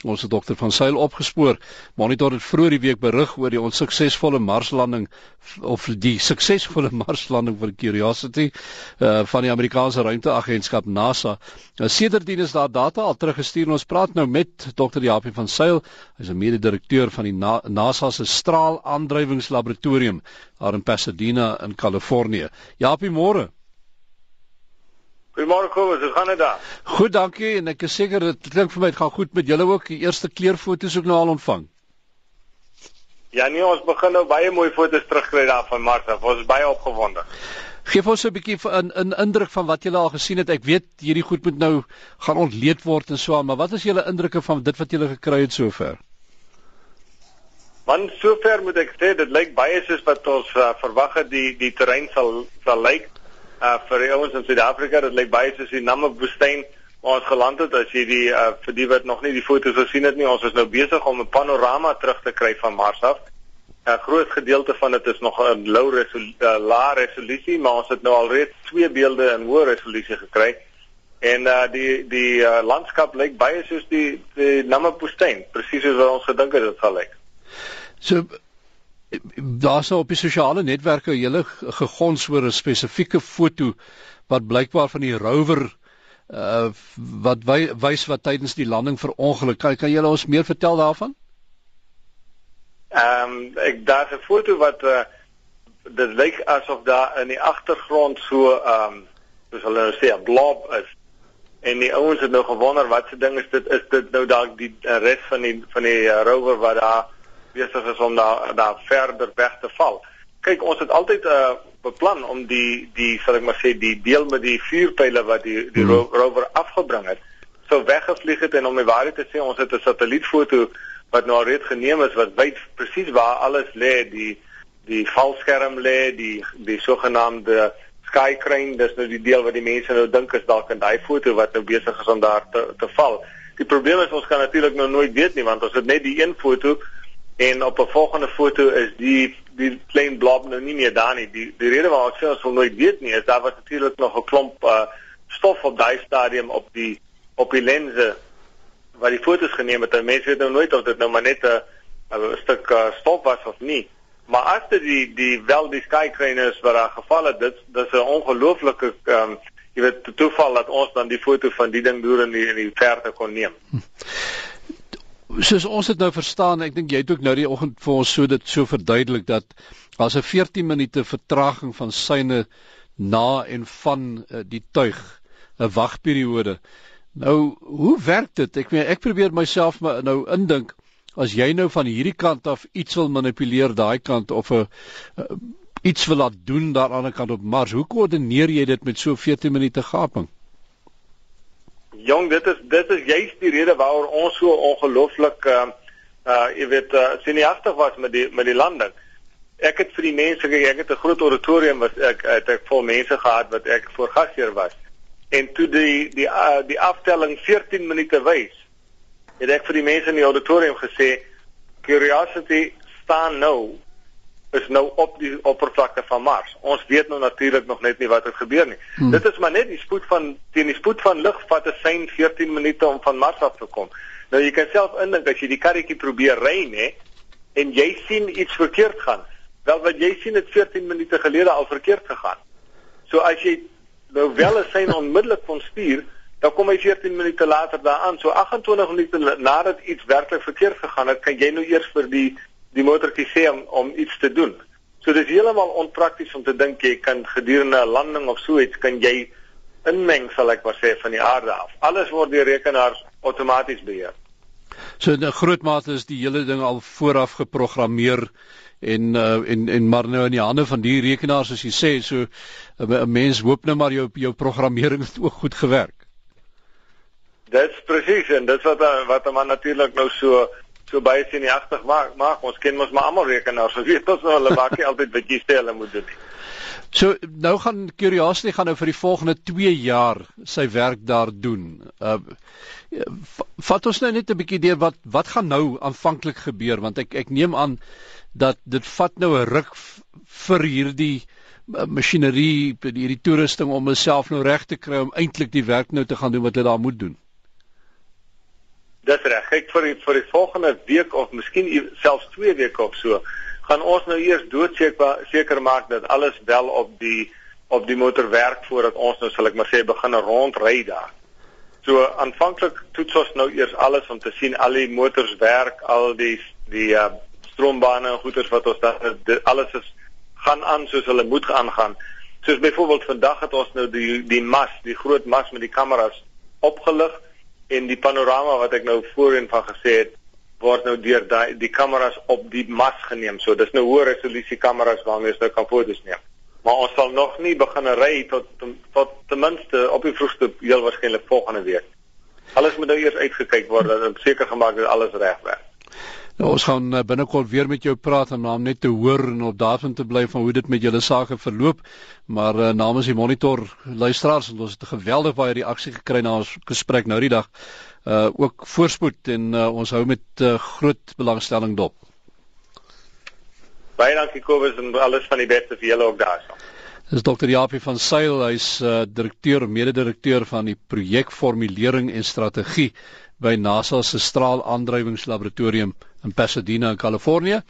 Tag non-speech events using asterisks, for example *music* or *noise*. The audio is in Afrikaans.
Ons het dokter van Sail opgespoor. Monitor het vroeër die week berig oor die onsuksesvolle Marslanding of die suksesvolle *laughs* Marslanding van Curiosity uh van die Amerikaanse ruimteagentskap NASA. Nou sedertdien is daar data al teruggestuur en ons praat nou met dokter Japie van Sail. Hy's 'n mede-direkteur van die Na NASA se straalaandrywingslaboratorium daar in Pasadena in Kalifornië. Japie, môre. Goeiemôre Kobus, hoe gaan dit daar? Goed, dankie en ek is seker dit klink vir my dit gaan goed met julle ook. Die eerste kleurfoto's ook nou al ontvang. Ja nee, ons begin nou baie mooi foto's terugkry daar van Mars af. Ons is baie opgewonde. Geef ons 'n bietjie 'n 'n indruk van wat julle al gesien het. Ek weet hierdie goed moet nou gaan ontleed word en so aan, maar wat is julle indrukke van dit wat julle gekry het sover? Want sover moet ek sê dit lyk baie soos wat ons uh, verwag het die die terrein sal sal lyk uh vir die ouens in Suid-Afrika, dit lyk baie soos die Namibwoestyn waar ons geland het. As jy die uh vir die wat nog nie die foto's gesien het nie, ons is nou besig om 'n panorama terug te kry van Mars af. 'n Groot gedeelte van dit is nog 'n low resolusie, uh, lae resolusie, maar ons het nou alreeds twee beelde in hoë resolusie gekry. En uh die die uh, landskap lyk baie soos die die Namibwoestyn, presies soos wat ons gedink het dit sal lyk. So daar's nou op die sosiale netwerke 'n hele gegons oor 'n spesifieke foto wat blykbaar van die rover uh wat wys wat tydens die landing verongeluk. Kan kan julle ons meer vertel daarvan? Ehm um, ek daar's 'n foto wat uh dit lyk asof daar in die agtergrond so ehm um, soos hulle nou sê 'n blob is. En die ouens het nou gewonder wat se ding is dit? Is dit nou dalk die uh, res van die van die uh, rover wat daar besig is om daar daar verder weg te val. Kyk, ons het altyd 'n uh, beplan om die die sal ek maar sê die deel met die vuurpyle wat die die hmm. rover afgebring het, sou weggevlieg het en om die waarheid te sê, ons het 'n satellietfoto wat nou reeds geneem is wat wys presies waar alles lê, die die valskerm lê, die die sogenaamde sky crane, dis nou die deel wat die mense nou dink is dalk in daai foto wat nou besig is om daar te te val. Die probleem is ons kan natuurlik nou nooit weet nie want ons het net die een foto En op 'n volgende foto is die die klein blob nou nie meer daar nie. Die die rede waarom ek sê ons wil nooit weet nie is daar was natuurlik nog 'n klomp uh, stof op daai stadium op die op die lense wat die fotos geneem het. Mense weet nou nooit of dit nou maar net 'n 'n stuk uh, stof was of nie. Maar as dit die die wel die sky crane is wat daar geval het, dit dis 'n ongelooflike um, jy weet toeval dat ons dan die foto van die ding deur in die in die verte kon neem. Hm soos ons dit nou verstaan, ek dink jy het ook nou die oggend vir ons so dit so verduidelik dat daar's 'n 14 minute vertraging van syne na en van uh, die tuig, 'n wagperiode. Nou, hoe werk dit? Ek meen ek probeer myself nou indink as jy nou van hierdie kant af iets wil manipuleer daai kant of 'n uh, iets wil laat doen daar aan die kant op Mars, hoe koördineer jy dit met so 14 minute gaping? Jong, dit is dit is juist die rede waaroor ons so ongelooflik uh uh jy weet uh siniastig was met die met die landing. Ek het vir die mense gekyk, ek het 'n groot auditorium wat ek het ek vol mense gehad wat ek voor gasheer was. En toe die die uh, die aftelling 14 minute wys, het ek vir die mense in die auditorium gesê Curiosity staan nou is nou op die oppervlakte van Mars. Ons weet nou natuurlik nog net nie wat het gebeur nie. Hmm. Dit is maar net die spoed van teen die spoed van lig vat 'n sein 14 minute om van Mars af te kom. Nou jy kan self indink as jy die karretjie probeer ry nê en jy sien iets verkeerd gaan. Wel wat jy sien het 14 minute gelede al verkeerd gegaan. So as jy nou wel 'n sein onmiddellik kon stuur, dan kom hy 14 minute later daaraan. So 28 minute nadat iets werklik verkeerd gegaan het, kan jy nou eers vir die die motortjie sê om, om iets te doen. So dis heeltemal onprakties om te dink jy kan gedurende 'n landing of so iets kan jy inmeng sal ek maar sê van die aarde af. Alles word deur rekenaars outomaties beheer. So 'n groot mate is die hele ding al vooraf geprogrammeer en uh, en en maar nou in die hande van die rekenaars soos jy sê so 'n mens hoop nou maar jou jou programmering het ook goed gewerk. Dis presies en dit wat wat man natuurlik nou so so baie sinjagtig maak maak ons ken mos maar almal rekenaars so weet ons hulle maak nie altyd wat jy sê hulle moet doen nie. So nou gaan Curiosity gaan nou vir die volgende 2 jaar sy werk daar doen. Uh vat ons nou net 'n bietjie deur wat wat gaan nou aanvanklik gebeur want ek ek neem aan dat dit vat nou 'n ruk vir hierdie uh, masjinerie hierdie toerusting om homself nou reg te kry om eintlik die werk nou te gaan doen wat hulle daar moet doen. Dis reg. Kyk vir die, vir die volgende week of miskien selfs 2 weke of so, gaan ons nou eers doodseker seker maak dat alles wel op die op die motor werk voordat ons nou sal ek maar sê begin rondry daar. So aanvanklik toets ons nou eers alles om te sien al die motors werk, al die die uh, stroombane en goeders wat ons dan alles is gaan aan soos hulle moet aangaan. Soos byvoorbeeld vandag het ons nou die die mas, die groot mas met die kameras opgelig en die panorama wat ek nou voorheen van gesê het word nou deur die die kameras op die mas geneem. So dis nou hoë resolusie kameras waarmee ons nou kan foto's neem. Maar ons sal nog nie begin ry tot tot ten minste op die vroegste heel waarskynlik volgende week. Alles moet nou eers uitgekyk word dat ons seker gemaak het alles reg werk. Nou, ons gaan uh, binnekort weer met jou praat en naam net te hoor en op daarvan te bly van hoe dit met julle sake verloop. Maar uh, namens die monitor luisteraars en ons het 'n geweldige baie reaksie gekry na ons gesprek nou die dag. Uh ook voorspoed en uh, ons hou met uh, groot belangstelling dop. Baie dankie Kobus en alles van die beste vir julle ook daarso. Dis Dr. Japie van Sail, hy's uh, direkteur, mede-direkteur van die projekformulering en strategie by NASA se straalaandrywingslaboratorium in Pasadena in Kalifornië.